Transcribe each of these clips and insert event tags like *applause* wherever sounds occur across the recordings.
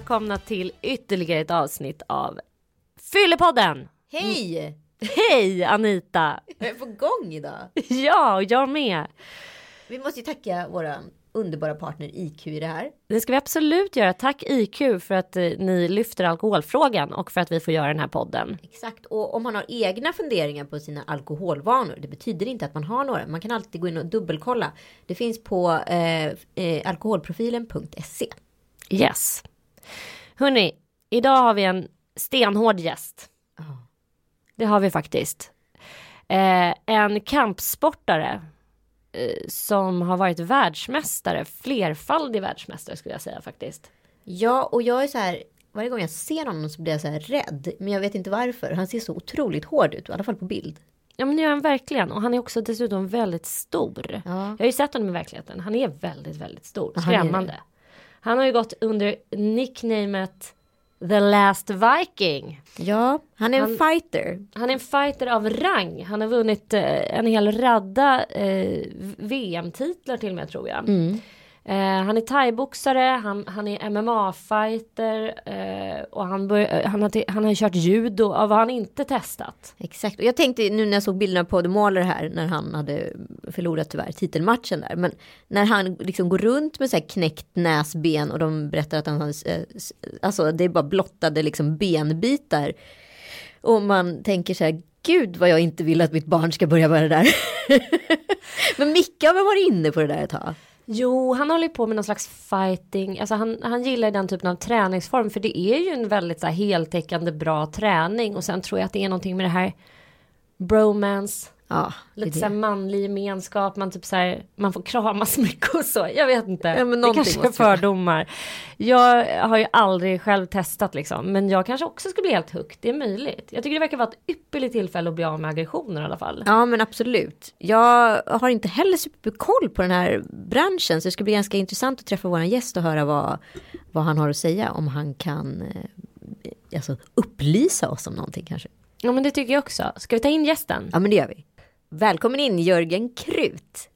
välkomna till ytterligare ett avsnitt av Fyllepodden. Hej! Hej Anita! Jag är på gång idag. *laughs* Ja, jag med. Vi måste ju tacka våra underbara partner IQ i det här. Det ska vi absolut göra. Tack IQ för att eh, ni lyfter alkoholfrågan och för att vi får göra den här podden. Exakt. Och om man har egna funderingar på sina alkoholvanor. Det betyder inte att man har några. Man kan alltid gå in och dubbelkolla. Det finns på eh, eh, alkoholprofilen.se. Yes. Hörni, idag har vi en stenhård gäst. Det har vi faktiskt. Eh, en kampsportare eh, som har varit världsmästare, flerfaldig världsmästare skulle jag säga faktiskt. Ja, och jag är så här. Varje gång jag ser honom så blir jag så här rädd. Men jag vet inte varför. Han ser så otroligt hård ut. I alla fall på bild. Ja men det gör han verkligen och han är också dessutom väldigt stor. Ja. Jag har ju sett honom i verkligheten. Han är väldigt, väldigt stor. Skrämmande. Han har ju gått under nicknamet The Last Viking. Ja, han är en Han- fighter. Han är en fighter av rang. Han har vunnit eh, en hel radda eh, VM-titlar till och med tror jag. Eh, han är thaiboxare, han, han är MMA-fighter eh, och han, bör, eh, han, har, han har kört judo. Vad har han inte testat? Exakt. Och jag tänkte nu när jag såg bilderna på The Mauler här när han hade förlorat tyvärr titelmatchen där. Men när han liksom går runt med så här knäckt näsben och de berättar att han har, eh, alltså det är bara blottade liksom benbitar. Och man tänker så här, gud vad jag inte vill att mitt barn ska börja med det där. *laughs* Men Micke har väl varit inne på det där ett tag. Jo, han håller ju på med någon slags fighting. Alltså han, han gillar den typen av träningsform. För det är ju en väldigt så här, heltäckande bra träning. Och sen tror jag att det är någonting med det här bromance. Ja, Lite det. så här manlig gemenskap. Man typ så här, man får kramas *laughs* mycket och så. Jag vet inte. Ja, det kanske är fördomar. Jag har ju aldrig själv testat liksom. Men jag kanske också ska bli helt hooked. Det är möjligt. Jag tycker det verkar vara ett ypperligt tillfälle att bli av med aggressioner i alla fall. Ja men absolut. Jag har inte heller superkoll på den här branschen så det ska bli ganska intressant att träffa våran gäst och höra vad, vad han har att säga om han kan eh, alltså, upplysa oss om någonting kanske. Ja men det tycker jag också. Ska vi ta in gästen? Ja men det gör vi. Välkommen in Jörgen Krut.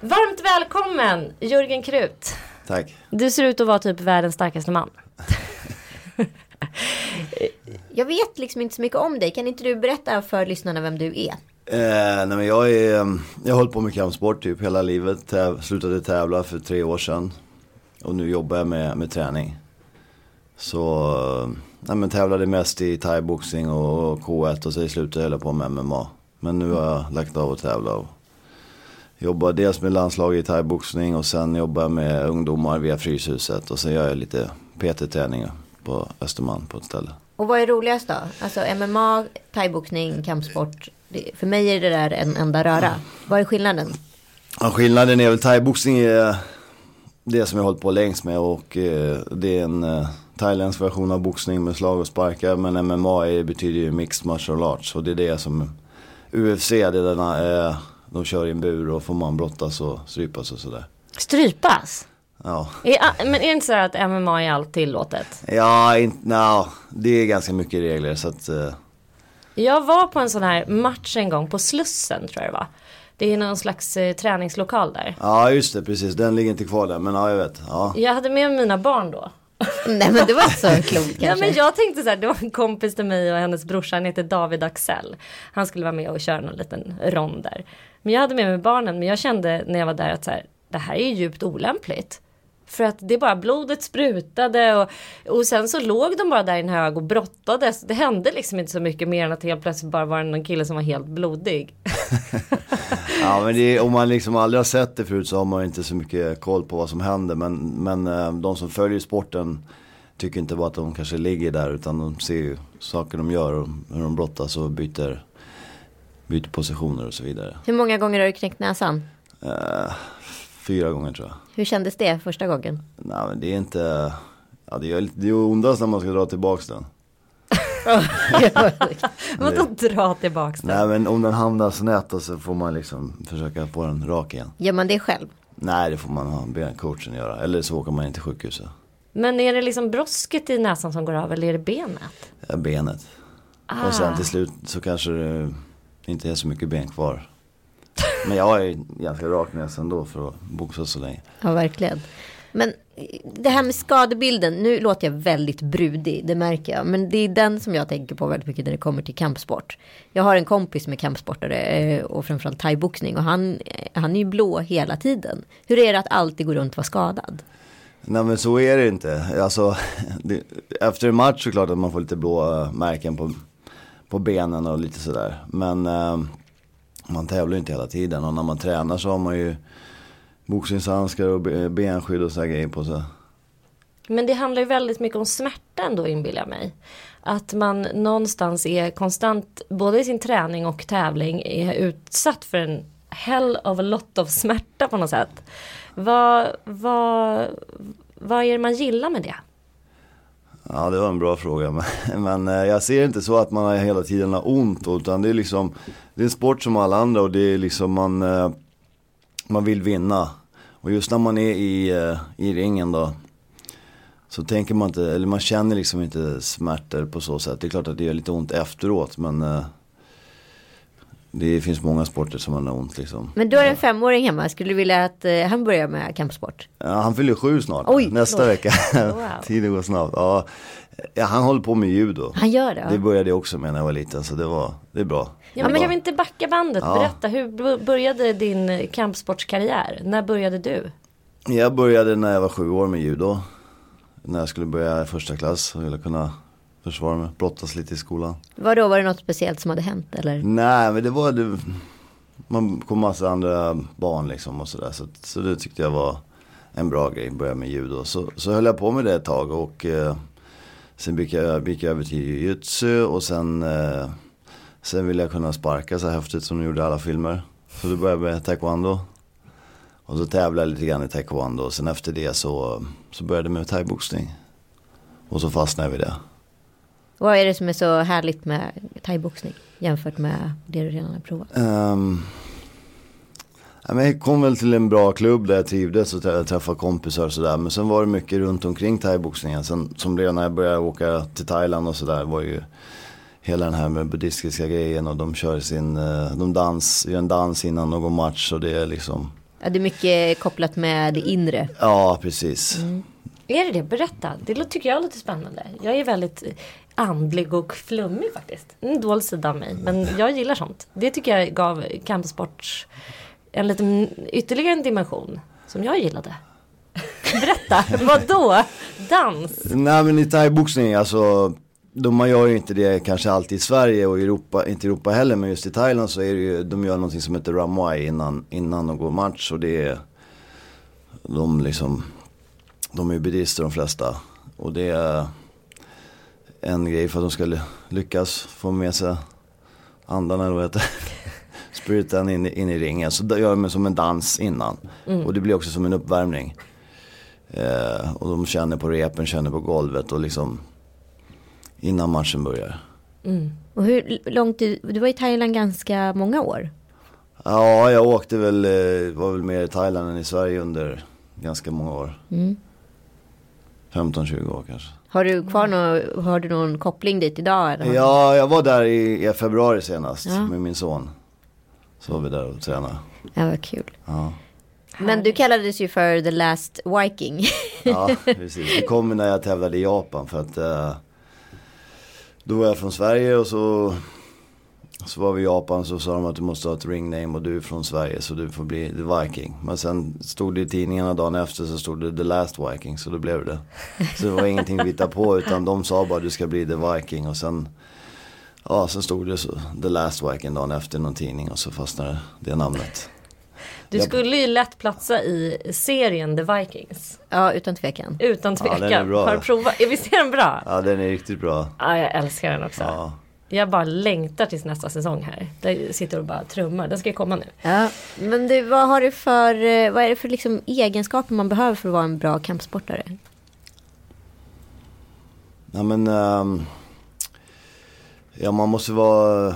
Varmt välkommen Jörgen Krut. Tack. Du ser ut att vara typ världens starkaste man. *laughs* Jag vet liksom inte så mycket om dig. Kan inte du berätta för lyssnarna vem du är? Eh, nej men jag är, ehm, jag har hållit på med kampsport typ hela livet. Täv, slutade tävla för tre år sedan. Och nu jobbar jag med, med träning. Så, eh, nej men tävlade mest i thaiboxning och K1 och så i slutet höll jag på med MMA. Men nu har jag lagt av att tävla och jobbar dels med landslaget i thaiboxning och sen jobbar jag med ungdomar via Fryshuset. Och sen gör jag lite PT-träning på Östermalm på ett ställe. Och vad är roligast då? Alltså MMA, thaiboxning, kampsport. För mig är det där en enda röra. Vad är skillnaden? Ja, skillnaden är väl thaiboxning är det som jag har hållit på längst med och eh, det är en eh, thailändsk version av boxning med slag och sparkar. Men MMA är, betyder ju mixed martial arts och det är det som UFC, det är denna, eh, de kör i en bur och får man brottas och strypas och sådär. Strypas? Ja, Är, men är det inte så att MMA är allt tillåtet? ja inte, no, det är ganska mycket regler så att eh, Jag var på en sån här match en gång på Slussen tror jag det var. Det är någon slags eh, träningslokal där. ja just det precis, den ligger inte kvar där men ja jag vet. Ja. Jag hade med mina barn då. *laughs* Nej men det var inte så klokt kanske. *laughs* Ja men jag tänkte så här, det var en kompis till mig och hennes brorsa, han heter David Axel. Han skulle vara med och köra någon liten rond där. Men jag hade med mig barnen, men jag kände när jag var där att så här, det här är ju djupt olämpligt. För att det bara blodet sprutade och, och sen så låg de bara där i en hög och brottades. Det hände liksom inte så mycket mer än att helt plötsligt bara var det någon kille som var helt blodig. *laughs* Ja men det är, om man liksom aldrig har sett det förut så har man inte så mycket koll på vad som händer. Men, men eh, de som följer sporten tycker inte bara att de kanske ligger där utan de ser ju saker de gör och hur de brottas och byter, byter positioner och så vidare. Hur många gånger har du knäckt näsan? Eh, fyra gånger tror jag. Hur kändes det första gången? Nej men det är inte, ja det gör det ondast när man ska dra tillbaks den. *laughs* Vadå dra tillbaks den? Nej men om den hamnar snett och så får man liksom försöka få den rak igen. Gör man det själv? Nej det får man ha be coachen göra. Eller så åker man in till sjukhuset. Men är det liksom brosket i näsan som går av eller är det benet? Ja, benet. Och sen Ah. till slut så kanske det inte är så mycket ben kvar. Men jag är ganska rak näsa ändå för att boxa så länge. Ja, verkligen. Men det här med skadebilden, nu låter jag väldigt brudig, det märker jag. Men det är den som jag tänker på väldigt mycket när det kommer till kampsport. Jag har en kompis är kampsportare eh, och framförallt thaiboxning och han, eh, han är ju blå hela tiden. Hur är det att alltid gå runt och vara skadad? Nej men så är det inte. Alltså, *laughs* det, efter en match så är det klart att man får lite blå eh, märken på, på benen och lite sådär. Men eh, man tävlar ju inte hela tiden och när man tränar så har man ju boxningshandskar och benskydd och sådana grejer på sig. Men det handlar ju väldigt mycket om smärta ändå inbillar jag mig. Att man någonstans är konstant, både i sin träning och tävling, är utsatt för en hell of a lot of smärta på något sätt. Vad, vad, vad är det man gillar med det? Ja det var en bra fråga. Men, *laughs* men eh, jag ser inte så att man hela tiden har ont. Utan det är liksom, det är en sport som alla andra och det är liksom man, eh, man vill vinna. Och just när man är i, eh, i ringen då. Så tänker man inte, eller man känner liksom inte smärtor på så sätt. Det är klart att det gör lite ont efteråt men eh, det finns många sporter som man har ont liksom. Men du har en femåring hemma, skulle du vilja att eh, han börjar med kampsport? Ja, han fyller sju snart. Oj, nästa förlåt. vecka. Wow. *laughs* Tiden går snabbt. Ja, ja, han håller på med judo. Han gör det? Det började jag också med när jag var liten så det var, det är bra. Ja, men kan vi inte backa bandet? Ja. Berätta, hur började din kampsportskarriär? När började du? Jag började när jag var sju år med judo. När jag skulle börja första klass och ville kunna försvara mig, brottas lite i skolan. Vadå, var det något speciellt som hade hänt eller? Nej men det var, det, man kom massa andra barn liksom och sådär. Så, så det tyckte jag var en bra grej, börja med judo. Så, så höll jag på med det ett tag och eh, sen gick jag, gick jag över till jujutsu och sen, eh, sen ville jag kunna sparka så häftigt som de gjorde i alla filmer. Så då började jag med taekwondo. Och så tävlade jag lite grann i taekwondo och sen efter det så, så började jag med thaiboxning. Och så fastnade jag vid det. Vad är det som är så härligt med thaiboxning jämfört med det du redan har provat? Um, jag kom väl till en bra klubb där jag trivdes och trä- träffade kompisar och sådär. Men sen var det mycket runt omkring thaiboxningen. Sen som redan när jag började åka till Thailand och sådär var ju hela den här med buddhistiska grejen och de kör sin, eh, de dans, gör en dans innan någon match och det är liksom, Ja, det är mycket kopplat med det inre. ja precis. Är det det? Berätta. Det tycker jag låter spännande. Jag är väldigt andlig och flummig faktiskt. En dold sida av mig. Men jag gillar sånt. Det tycker jag gav kampsport en liten ytterligare en dimension. Som jag gillade. Berätta, *laughs* vad då? Dans? Nej men i thaiboxning alltså, de, man gör ju inte det kanske alltid i Sverige och Europa, inte Europa heller men just i Thailand så är det ju, de gör någonting som heter ramwai innan, innan de går match och det är, de liksom, de är ju buddister de flesta och det är en grej för att de ska ly- lyckas få med sig andarna eller vad heter det? *laughs* Spiriten in, i- in i ringen. Så då gör de som en dans innan. Och det blir också som en uppvärmning. Eh, och de känner på repen, känner på golvet och liksom innan matchen börjar. Och hur långt du, du var i Thailand ganska många år. Ja, jag åkte väl, eh, var väl mer i Thailand än i Sverige under ganska många år. 15-20 år kanske. Har du kvar någon, har du någon koppling dit idag? Eller? Ja, jag var där i, i februari senast Ja. med min son. Så var vi där och tränade. Ja, vad kul. Ja, Men du kallades ju för the last viking. *laughs* ja precis. Det kom när jag tävlade i Japan för att eh, då var jag från Sverige och så Så var vi i Japan så sa de att du måste ha ett ring name och du är från Sverige så du får bli the Viking. Men sen stod det i tidningarna dagen efter så stod det the last Viking så då blev det. Så det var ingenting vi hittade på utan de sa bara du ska bli the Viking och sen Ja sen stod det så the last Viking dagen efter någon tidning och så fastnade det namnet. Du skulle ju lätt platsa i serien The Vikings. ja, utan tvekan. Utan Ja, den tvekan. är bra. Har du provat? Ja, Visst är den bra? Ja den är riktigt bra. Ja, jag älskar den också. Ja. Jag bara längtar tills nästa säsong här. Där sitter och bara trummar. Den ska ju komma nu. Ja, men du, vad har du för, eh, vad är det för liksom egenskaper man behöver för att vara en bra kampsportare? Ja men ehm, Ja man måste vara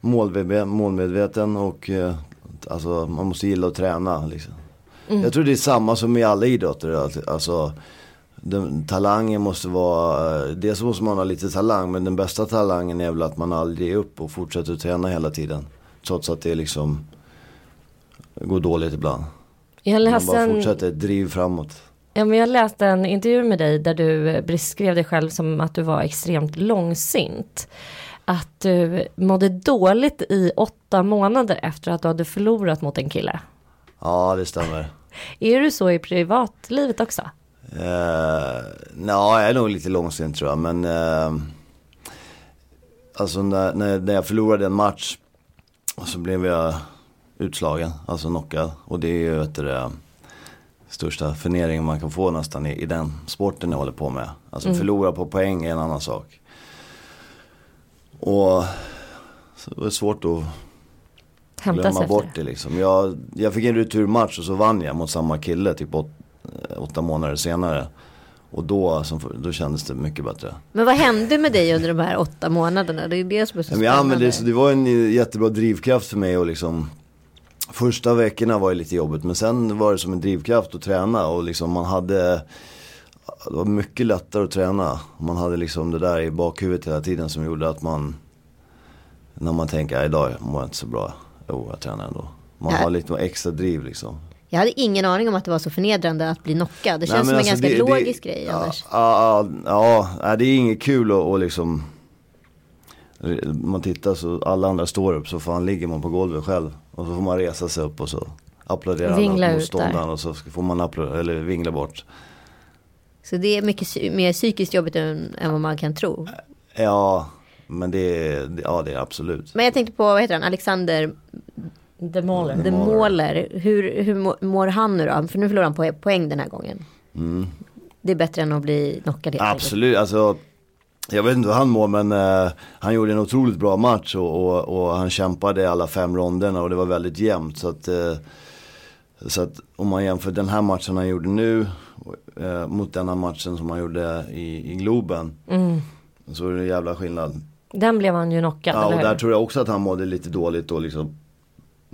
målmedveten, målmedveten och eh, alltså man måste gilla att träna liksom. Jag tror det är samma som i alla idrotter. Alltså den, talangen måste vara, dels måste man ha lite talang men den bästa talangen är väl att man aldrig ger upp och fortsätter träna hela tiden. Trots att det liksom går dåligt ibland. Jag Man läste, bara en, fortsätter, driv framåt. ja, men jag läste en intervju med dig där du beskrev dig själv som att du var extremt långsint. Att du mådde dåligt i åtta månader efter att du hade förlorat mot en kille. Ja det stämmer. *laughs* Är du så i privatlivet också? Eh, Nja, jag är nog lite långsint tror jag. Men eh, alltså när, när, när jag förlorade en match så blev jag utslagen, alltså knockad. Och det är ju det största förnedringen man kan få nästan i, i den sporten jag håller på med. Alltså förlora på poäng är en annan sak. Och så det var svårt att Hämtas glömma bort det liksom. Jag, jag fick en returmatch och så vann jag mot samma kille typ åt, åtta månader senare. Och då, då kändes det mycket bättre. Men vad hände med dig under de här åtta månaderna? Det är det som är så Men jag använde det, så det var en jättebra drivkraft för mig och liksom Första veckorna var ju lite jobbigt men sen var det som en drivkraft att träna och liksom man hade Det var mycket lättare att träna. Man hade liksom det där i bakhuvudet hela tiden som gjorde att man När man tänker, "Ja, idag mår jag inte så bra. Jo, jag tränar ändå. Man Ja. har lite extra driv liksom. Jag hade ingen aning om att det var så förnedrande att bli knockad. Det känns Nej, som en alltså, ganska det- det- logisk grej ja, annars. Ja, ja, ja, det är inget kul att och liksom Man tittar så alla andra står upp så fan ligger man på golvet själv. Och så får man resa sig upp och så applåderar Vingla motståndaren och så får man applådera, eller vingla bort. Så det är mycket mer psykiskt jobbigt än, än vad man kan tro. Ja, men det det- ja det är absolut. Men jag tänkte på, vad heter han, Alexander The Mauler. de Måler. Hur, hur må- mår han nu då? För nu förlorar han po- poäng den här gången. Det är bättre än att bli knockad. Mm. Absolut, alltså jag vet inte hur han mår men eh, han gjorde en otroligt bra match och, och, och han kämpade alla fem ronderna och det var väldigt jämnt. Så att, eh, så att om man jämför den här matchen han gjorde nu eh, mot den här matchen som han gjorde i, i Globen. Mm. Så är det en jävla skillnad. Den blev han ju knockad, Ja, och eller där tror jag också att han mådde lite dåligt och liksom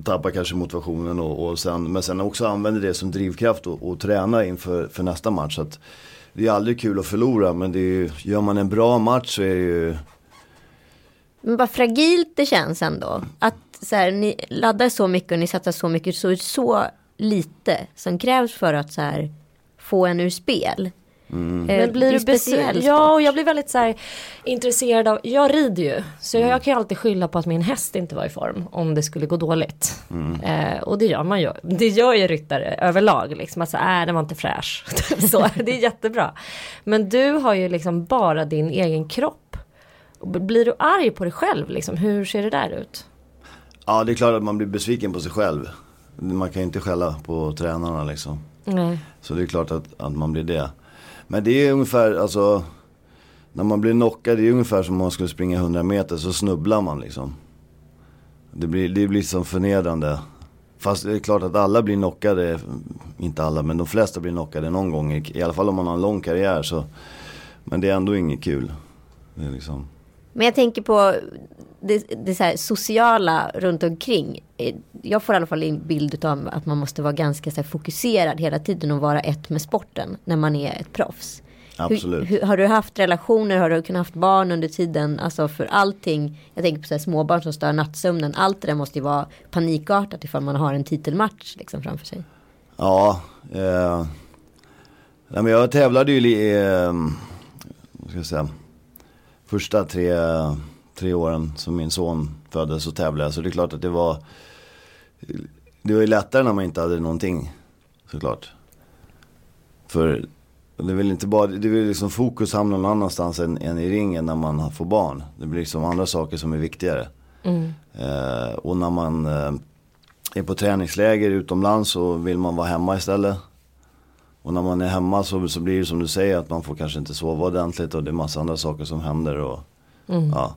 Tappar kanske motivationen och, och sen, men sen också använder det som drivkraft och, och träna inför för nästa match. Så att det är aldrig kul att förlora men det är ju, gör man en bra match så är det ju Men vad fragilt det känns ändå. Att så här, ni laddar så mycket och ni satsar så mycket. Så så lite som krävs för att så här, få en ur spel. Mm. Eh, Men blir du speciell. Ja, och jag blir väldigt så här, intresserad av, jag rider ju. Så jag, jag kan ju alltid skylla på att min häst inte var i form om det skulle gå dåligt. Eh, och det gör man ju. Det gör ju ryttare överlag. Liksom. Alltså, äh, den var inte fräsch. *laughs* så, det är jättebra. Men du har ju liksom bara din egen kropp. Blir du arg på dig själv? Liksom? Hur ser det där ut? Ja det är klart att man blir besviken på sig själv. Man kan ju inte skälla på tränarna liksom. Nej. Så det är klart att, att man blir det. Men det är ungefär, alltså När man blir knockad, det är ungefär som om man skulle springa 100 meter så snubblar man liksom. Det blir, det blir som förnedrande. Fast det är klart att alla blir knockade, inte alla men de flesta blir knockade någon gång. I, alla fall om man har en lång karriär så. Men det är ändå inget kul. Det är liksom. Men jag tänker på det, det så här sociala runt omkring. Eh, Jag får i alla fall en bild av att man måste vara ganska så här fokuserad hela tiden och vara ett med sporten när man är ett proffs. Absolut. Hur, hur, har du haft relationer, har du kunnat haft barn under tiden? Alltså för allting, jag tänker på så här småbarn som stör nattsömnen. Allt det där måste ju vara panikartat ifall man har en titelmatch liksom framför sig. Ja, eh, jag tävlade ju eh, vad ska jag säga, första tre, tre åren som min son föddes så tävlade jag. Så det är klart att det var, det var ju lättare när man inte hade någonting såklart. För det är väl inte bara, det väl liksom fokus hamnar någon annanstans än, än i ringen när man får barn. Det blir liksom andra saker som är viktigare. Eh, och när man eh, är på träningsläger utomlands så vill man vara hemma istället. Och när man är hemma så, så blir det som du säger att man får kanske inte sova ordentligt och det är massa andra saker som händer. Och, ja.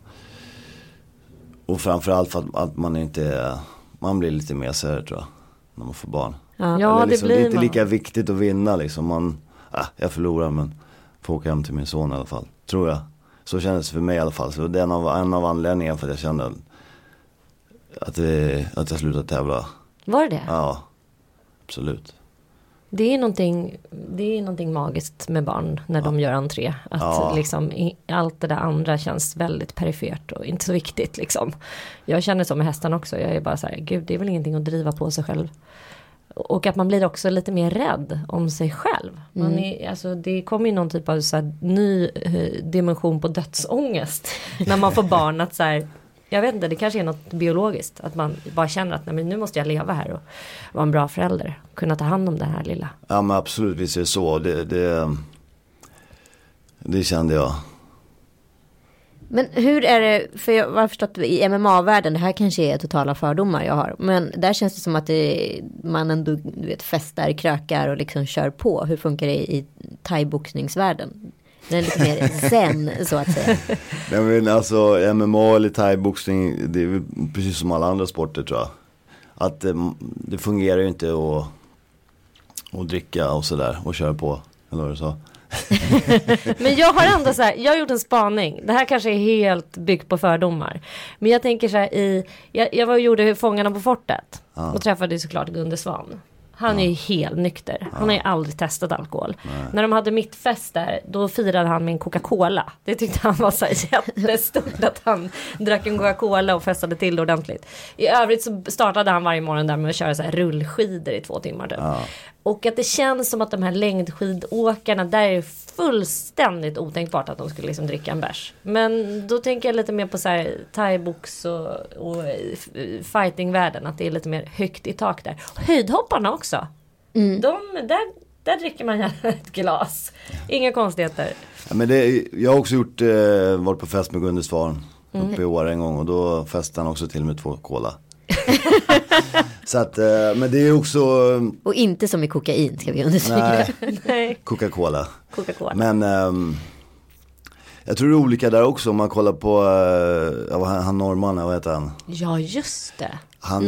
och framförallt för att, att man inte, man blir lite mesigare tror jag. När man får barn. Ja. Ja, Eller det liksom, blir det är inte man. lika viktigt att vinna liksom. Man, äh, jag förlorar men får åka hem till min son i alla fall. Tror jag. Så kändes det för mig i alla fall. Så det är en av, en av anledningarna för att jag kände att, det, att jag slutade tävla. Var det det? Ja, absolut. Det är, någonting, det är någonting magiskt med barn när de gör entré. Att Ja. liksom, allt det där andra känns väldigt perifert och inte så viktigt. Liksom. Jag känner så med hästarna också. Jag är bara så här, gud det är väl ingenting att driva på sig själv. Och att man blir också lite mer rädd om sig själv. Man är, alltså, det kommer ju någon typ av så här, ny eh, dimension på dödsångest. *laughs* när man får barn att så här, jag vet inte, det kanske är något biologiskt. Att man bara känner att nej, men nu måste jag leva här och vara en bra förälder. Kunna ta hand om det här lilla. Ja men absolut, visst är det så. Det, det, det kände jag. Men hur är det, för jag har förstått i MMA-världen, det här kanske är totala fördomar jag har. Men där känns det som att det, man ändå du vet, festar, krökar och liksom kör på. Hur funkar det i thaiboxningsvärlden? Den är lite mer zen så att säga. *laughs* Nej, men alltså MMA eller thaiboxning, det är precis som alla andra sporter tror jag. Att eh, det fungerar ju inte att, att dricka och sådär och köra på. Eller vad du sa. *laughs* Men jag har ändå så här, jag har gjort en spaning. Det här kanske är helt byggt på fördomar. Men jag tänker så här i, jag, jag var och gjorde Fångarna på fortet. Och träffade ju såklart Gunde Svan. Han är ju helt nykter. Han har ju aldrig testat alkohol. När de hade mittfest där, då firade han med en Coca-Cola. Det tyckte han var så *laughs* jättestort att han drack en Coca-Cola och festade till det ordentligt. I övrigt så startade han varje morgon där med att köra så här rullskidor i två timmar typ. Och att det känns som att de här längdskidåkarna, där är det fullständigt otänkbart att de skulle liksom dricka en bärs. Men då tänker jag lite mer på så här thaibox och, och fightingvärlden, att det är lite mer högt i tak där. Höjdhopparna också. De, där, där dricker man gärna *laughs* ett glas. Inga konstigheter. Ja, men det, jag har också gjort, eh, varit på fest med Gunde Svan uppe i Åre en gång och då festade han också till med två cola. *laughs* Så att, eh, men det är också Och inte som i kokain ska vi understryka. nej, Coca-Cola. Coca-Cola. Men ehm, jag tror det är olika där också om man kollar på, uh, ja, vad han, han norrmannen, vad heter han? Ja, just det. han.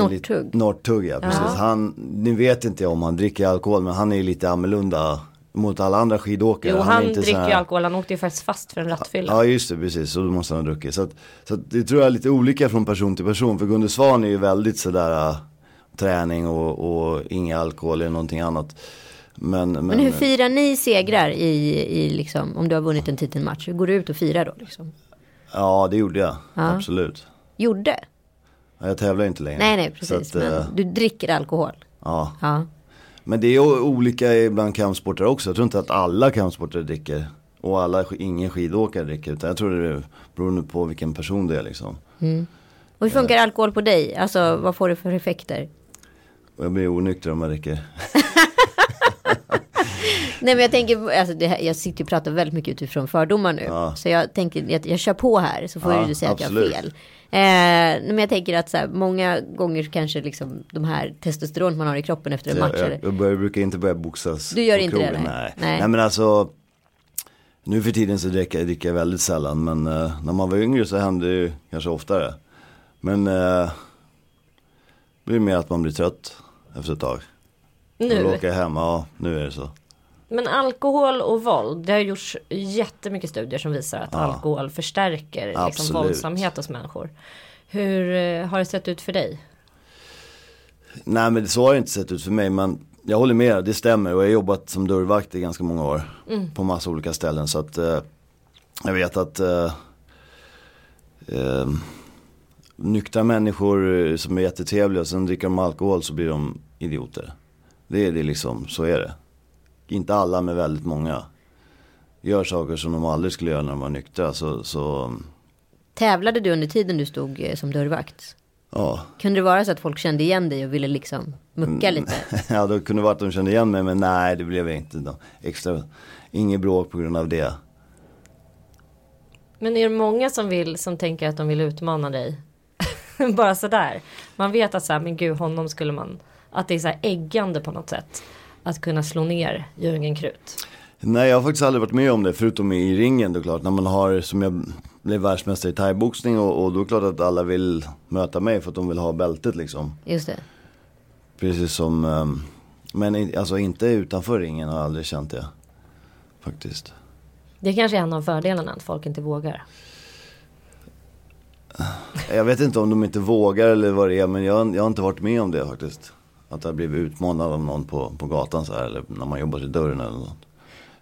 Northug ja, precis. Han, nu vet inte jag om han dricker alkohol men han är ju lite annorlunda mot alla andra skidåkare. Jo, han sån dricker här- ju alkohol. Han åkte ju faktiskt fast för en rattfylla. Ja just det, precis. Så då måste han ha druckit. Så, att, så att det tror jag är lite olika från person till person. För Gunde Svan är ju väldigt sådär äh, träning och, och inga alkohol eller någonting annat. Men, men, Men hur firar ni segrar i, i liksom, om du har vunnit en titelmatch? Hur går du ut och firar då? Liksom? Ja det gjorde jag, Ja. absolut. Gjorde? Ja, Jag tävlar inte längre. Nej, nej, precis. att, men eh, du dricker alkohol? ja. Ja. Men det är olika bland kampsportare också. Jag tror inte att alla kampsportare dricker. Och alla, ingen skidåkare dricker. Utan jag tror det beror på vilken person det är liksom. Och hur funkar alkohol på dig? Alltså vad får det för effekter? Jag blir onykter om jag dricker. *laughs* Nej men jag tänker, alltså här, jag sitter och pratar väldigt mycket utifrån fördomar nu. Ja. Så jag tänker att jag kör på här så får Ja, du säga att jag har absolut. fel. Eh, men jag tänker att så här, många gånger kanske liksom de här testosteron man har i kroppen efter en Så match. jag, jag, jag brukar inte börja boxas Du gör inte det, krogen, nej. Nej. Nej. nej. men alltså. Nu för tiden så dricker, dricker jag väldigt sällan. Men eh, när man var yngre så hände det ju kanske oftare. Men eh, det blir mer att man blir trött efter ett tag. Nu. Nu. åker hem, ja nu är det så. Men alkohol och våld, det har gjorts jättemycket studier som visar att alkohol förstärker liksom, våldsamhet hos människor. Hur eh, har det sett ut för dig? Nej men så har det inte sett ut för mig men jag håller med, det stämmer och jag har jobbat som dörrvakt i ganska många år. På massa olika ställen så att eh, jag vet att eh, eh, nyktra människor eh, som är jättetrevliga sen dricker de alkohol så blir de idioter. Det är det liksom, så är det. Inte alla men väldigt många. Gör saker som de aldrig skulle göra när de var nyktra så, så Tävlade du under tiden du stod eh, som dörrvakt? ja. Kunde det vara så att folk kände igen dig och ville liksom mucka Mm. lite? *laughs* ja, det kunde vara att de kände igen mig, men nej, det blev inte. Då. Extra, inget bråk på grund av det. Men är det många som vill, som tänker att de vill utmana dig? *laughs* Bara sådär. Man vet att så här, men gud, honom skulle man, att det är så här äggande på något sätt. Att kunna slå ner Jörgen Krut. Nej, jag har faktiskt aldrig varit med om det, förutom i ringen då klart. När man har, som jag blev världsmästare i thaiboxning och, och då är det klart att alla vill möta mig för att de vill ha bältet liksom. Just det. Precis som, ehm, men alltså inte utanför ringen har jag aldrig känt det. Faktiskt. Det kanske är en av fördelarna, att folk inte vågar. Jag vet inte om de inte vågar eller vad det är, men jag, jag har inte varit med om det faktiskt. Att jag blivit utmanad av någon på, på gatan så här eller när man jobbar till dörren eller något.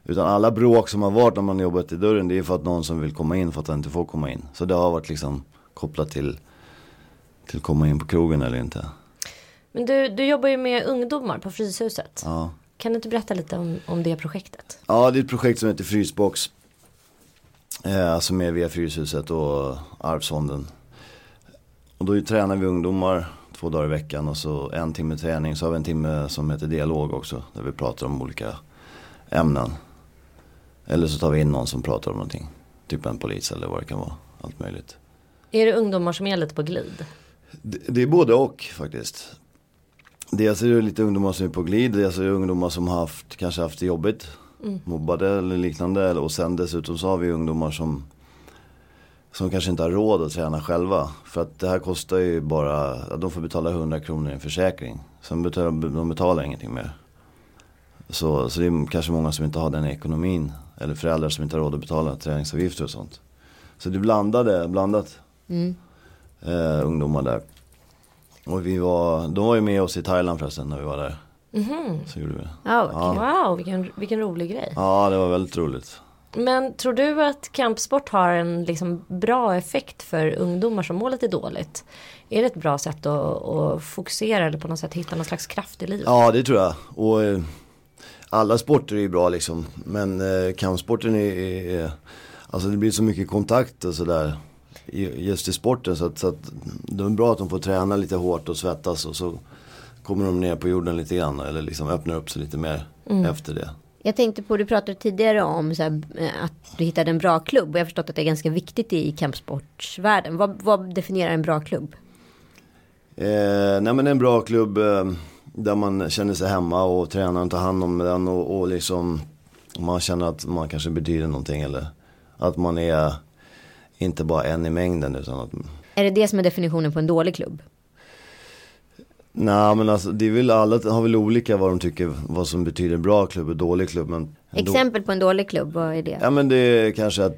Utan alla bråk som har varit när man jobbat till dörren det är för att någon som vill komma in för att han inte får komma in. Så det har varit liksom kopplat till, till komma in på krogen eller inte. Men du, du jobbar ju med ungdomar på Fryshuset. Ja. Kan du inte berätta lite om, om det projektet? Ja, det är ett projekt som heter Frysbox. Eh, som är via Fryshuset och Arvsfonden. Och då tränar vi ungdomar två dagar i veckan och så en timme träning. Så har vi en timme som heter dialog också. Där vi pratar om olika ämnen. Eller så tar vi in någon som pratar om någonting. Typ en polis eller vad det kan vara. Allt möjligt. Är det ungdomar som är lite på glid? Det, det är både och faktiskt. Dels är det lite ungdomar som är på glid, dels är det ungdomar som har haft, kanske haft det jobbigt. Mm. Mobbade eller liknande. Och sen dessutom så har vi ungdomar som som kanske inte har råd att träna själva. För att det här kostar ju bara, de får betala 100 kronor i en försäkring. Sen betalar de betalar ingenting mer. Så, så det är kanske många som inte har den ekonomin. Eller föräldrar som inte har råd att betala träningsavgifter och sånt. Så det blandade, blandat Mm. eh, ungdomar där. Och vi var, de var ju med oss i Thailand förresten när vi var där. Mhm. Så gjorde vi. Ja, Ja. Wow, vilken, vilken rolig grej. Ja, det var väldigt roligt. Men tror du att kampsport har en liksom bra effekt för ungdomar som mår lite dåligt? Är det ett bra sätt att, att fokusera eller på något sätt hitta någon slags kraft i livet? Ja, det tror jag. Och eh, alla sporter är ju bra liksom. Men eh, kampsporten är, är, alltså det blir så mycket kontakt och sådär. Just i sporten så att, så att det är bra att de får träna lite hårt och svettas och så kommer de ner på jorden lite grann. Eller liksom öppnar upp sig lite mer efter det. Jag tänkte på, du pratade tidigare om här, eh, att du hittade en bra klubb. Och jag har förstått att det är ganska viktigt i kampsportsvärlden. Vad, vad definierar en bra klubb? Eh, nej men en bra klubb eh, där man känner sig hemma och tränaren tar hand om den och, och liksom man känner att man kanske betyder någonting eller att man är inte bara en i mängden utan att Är det det som är definitionen på en dålig klubb? Nej men alltså det är väl alla har väl olika vad de tycker vad som betyder bra klubb och dålig klubb men Exempel på en dålig klubb, vad är det? Ja men det är kanske att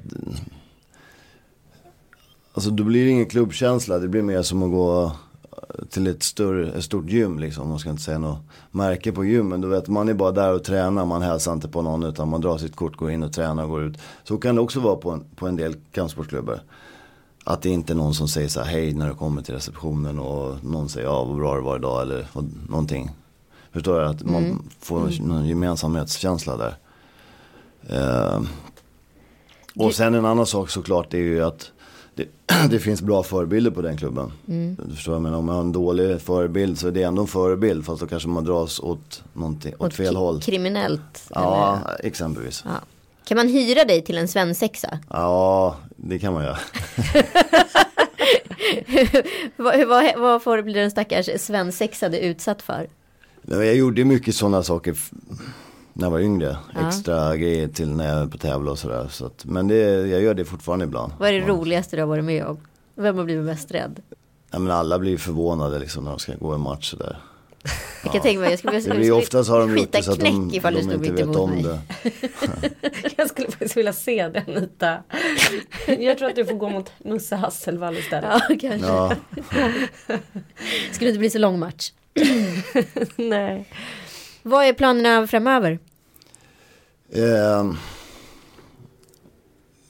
Alltså då blir det ingen klubbkänsla, det blir mer som att gå till ett, större, ett stort gym liksom. Man ska inte säga något märke på gymmen. Du vet man är bara där och tränar, man hälsar inte på någon utan man drar sitt kort, går in och tränar och går ut. Så kan det också vara på en, på en del kampsportsklubbar. Att det inte är någon som säger så här hej när du kommer till receptionen och någon säger ja vad bra det var idag eller någonting. Förstår du? Att man får någon gemensamhetskänsla där. Eh, och sen en annan sak såklart är ju att det, *clears throat* det finns bra förebilder på den klubben. Du förstår jag menar? Om man har en dålig förebild så är det ändå en förebild fast då kanske man dras åt, någonting, åt, fel håll. Kriminellt? Ja, eller? exempelvis. ja. Kan man hyra dig till en svensexa? Ja, det kan man göra. *laughs* vad, vad, vad får blir den stackars svensexade utsatt för? Jag gjorde mycket sådana saker när jag var yngre. Ja. Extra grejer till när jag är på tävla och sådär. Så att, men det, jag gör det fortfarande ibland. Vad är det roligaste du har varit med om? Vem har blivit mest rädd? Ja, men alla blir förvånade liksom när de ska gå en match sådär. Jag kan tänka mig, jag skulle, jag Det skulle blir oftast har de gjort det så att de, ifall du de stod inte vet om mig. det. *laughs* Jag skulle faktiskt vilja se det Anita. Jag tror att du får gå mot Musse Hasselvall istället. Ja, kanske. Ja, *laughs* Skulle inte bli så lång match. *laughs* Nej. Vad är planerna framöver? eh,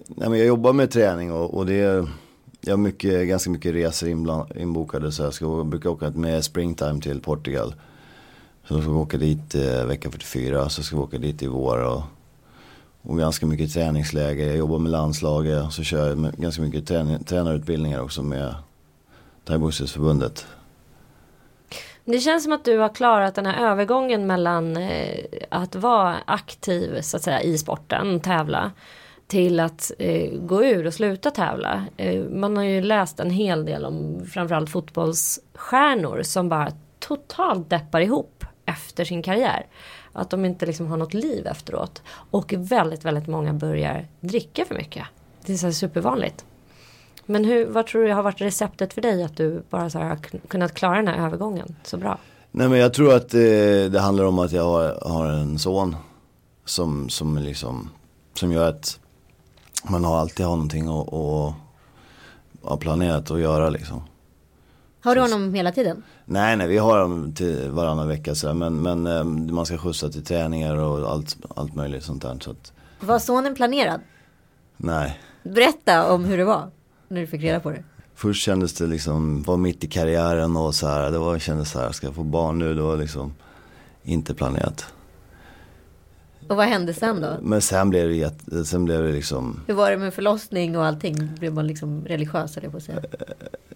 nej, men jag jobbar med träning och, och det är, jag har mycket, ganska mycket resor inbland, inbokade så jag ska, jag brukar åka med springtime till Portugal. Så då ska vi åka dit eh, vecka 44, så ska vi åka dit i vår och, och ganska mycket träningsläger. Jag jobbar med landslaget, och så kör jag med, ganska mycket träning, tränarutbildningar också med Thaiboxningsförbundet. Det känns som att du har klarat den här övergången mellan eh, att vara aktiv så att säga i sporten, tävla, till att eh, gå ur och sluta tävla. Eh, man har ju läst en hel del om framförallt fotbollsstjärnor som bara totalt deppar ihop efter sin karriär. Att de inte liksom har något liv efteråt. Och väldigt, väldigt många börjar dricka för mycket. Det är så här supervanligt. Men hur, vad tror du har varit receptet för dig att du bara så här har kunnat klara den här övergången så bra? Nej men jag tror att eh, det handlar om att jag har, har en son som, som liksom, som gör att man har alltid har någonting att, att, att planera att göra liksom. Har du honom hela tiden? Nej, nej, vi har dem till varannan vecka så men, men eh, man ska skjutsa till träningar och allt, allt möjligt sånt där. Så att, Var sonen planerad? nej. Berätta om hur det var när du fick reda på det. Först kändes det liksom, var mitt i karriären och så här. Det var, kändes så här, ska jag få barn nu? Det var liksom inte planerat. Och vad hände sen då? Men sen blev det, jätte, sen blev det liksom, Hur var det med förlossning och allting? Blev man liksom religiös eller på att säga?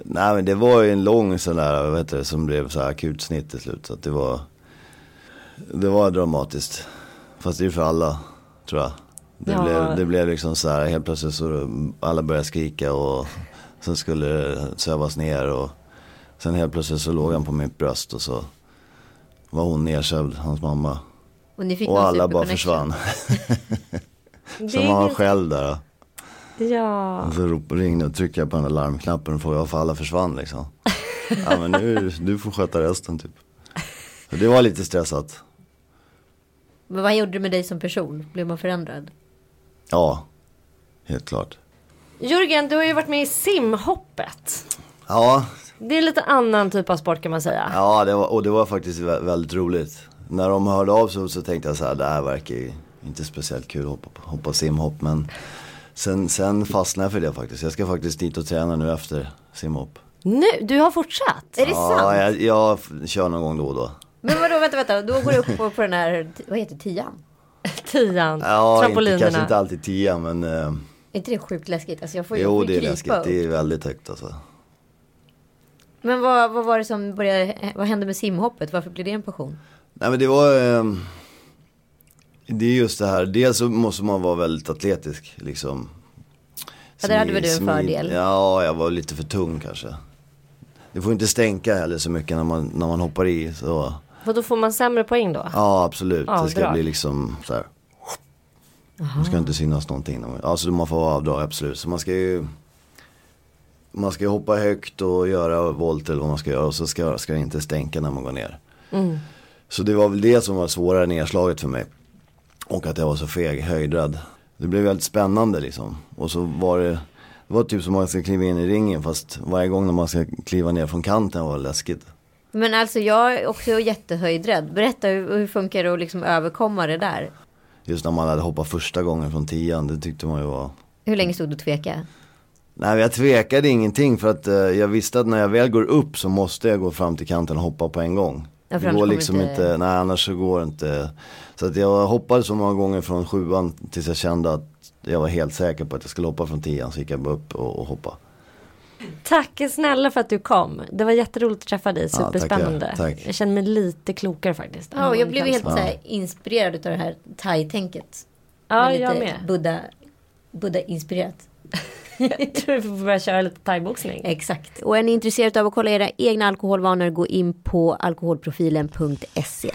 nej men det var ju en lång sån där, heter det, som blev så här akut snitt till slut. Så att det var, det var dramatiskt. Fast det är för alla, tror jag. Det, Ja. blev, det blev liksom så här, helt plötsligt så alla började skrika och sen skulle det sövas ner och sen helt plötsligt så låg han på mitt bröst och så var hon nedsövd, hans mamma. Och ni fick Och alla bara försvann. *laughs* Som ganska- själv där. Ja. Och så ringde och tryckte jag på den där larmknappen och frågade varför alla försvann liksom. Ja men nu, du får sköta resten typ. Så det var lite stressat. Men vad gjorde det med dig som person? Blev man förändrad? Ja, helt klart. Jörgen, du har ju varit med i simhoppet. Ja, Det är lite annan typ av sport kan man säga. ja det var, och det var faktiskt vä- väldigt roligt. När de hörde av sig så tänkte jag så här, det här verkar ju inte speciellt kul att hoppa, hoppa simhopp. Men sen, sen fastnade jag för det faktiskt. Jag ska faktiskt dit och träna nu efter simhopp. Nu, du har fortsatt? Är det sant? Ja, jag, jag kör någon gång då och då. Men vadå, vänta, vänta. Då går du upp på, på den här, vad heter tian? *laughs* Tian, Ja, inte, trampolinerna. kanske inte alltid tia men eh, Är inte det sjukt läskigt? Alltså jag får, jag jo det ju är läskigt. upp. Det är väldigt högt alltså. Men vad, vad var det som började, vad hände med simhoppet? Varför blev det en passion? Nej men det var ehm, Det är just det här, dels så måste man vara väldigt atletisk liksom. Ja, där hade väl du en fördel. Ja, jag var lite för tung kanske. Det får inte stänka heller så mycket när man, när man hoppar i. Så. Och då får man sämre poäng då? Ja absolut, det ska Avdrag. bli liksom så här. Det ska inte synas någonting. Alltså man får avdrag absolut. Så man ska ju Man ska ju hoppa högt och göra volt eller vad man ska göra och så ska, ska det inte stänka när man går ner. Mm. Så det var väl det som var svårare nedslaget för mig. Och att jag var så feg, höjdrädd. Det blev väldigt spännande liksom. Och så var det, det var typ som att man ska kliva in i ringen fast varje gång när man ska kliva ner från kanten var det läskigt. Men alltså jag är också jättehöjdrädd. Berätta hur, hur funkar det att liksom överkomma det där? Just när man hade hoppat första gången från tian, det tyckte man ju var Hur länge stod du och tveka? Nej jag tvekade ingenting för att eh, jag visste att när jag väl går upp så måste jag gå fram till kanten och hoppa på en gång. Ja, det annars går liksom inte- inte... nej annars så går det inte. Så att jag hoppade så många gånger från sjuan tills jag kände att jag var helt säker på att jag skulle hoppa från tian så gick jag bara upp och, och hoppa. Tack snälla för att du kom. Det var jätteroligt att träffa dig. Superspännande. Tack. Jag känner mig lite klokare faktiskt. Ja, jag blev helt Ja, så här, inspirerad av det här thai-tänket. ja lite jag med. Buddha, Buddha-inspirerat. *laughs* jag tror vi får börja köra lite thaiboxning. Exakt. Och är ni intresserade av att kolla era egna alkoholvanor, gå in på alkoholprofilen.se.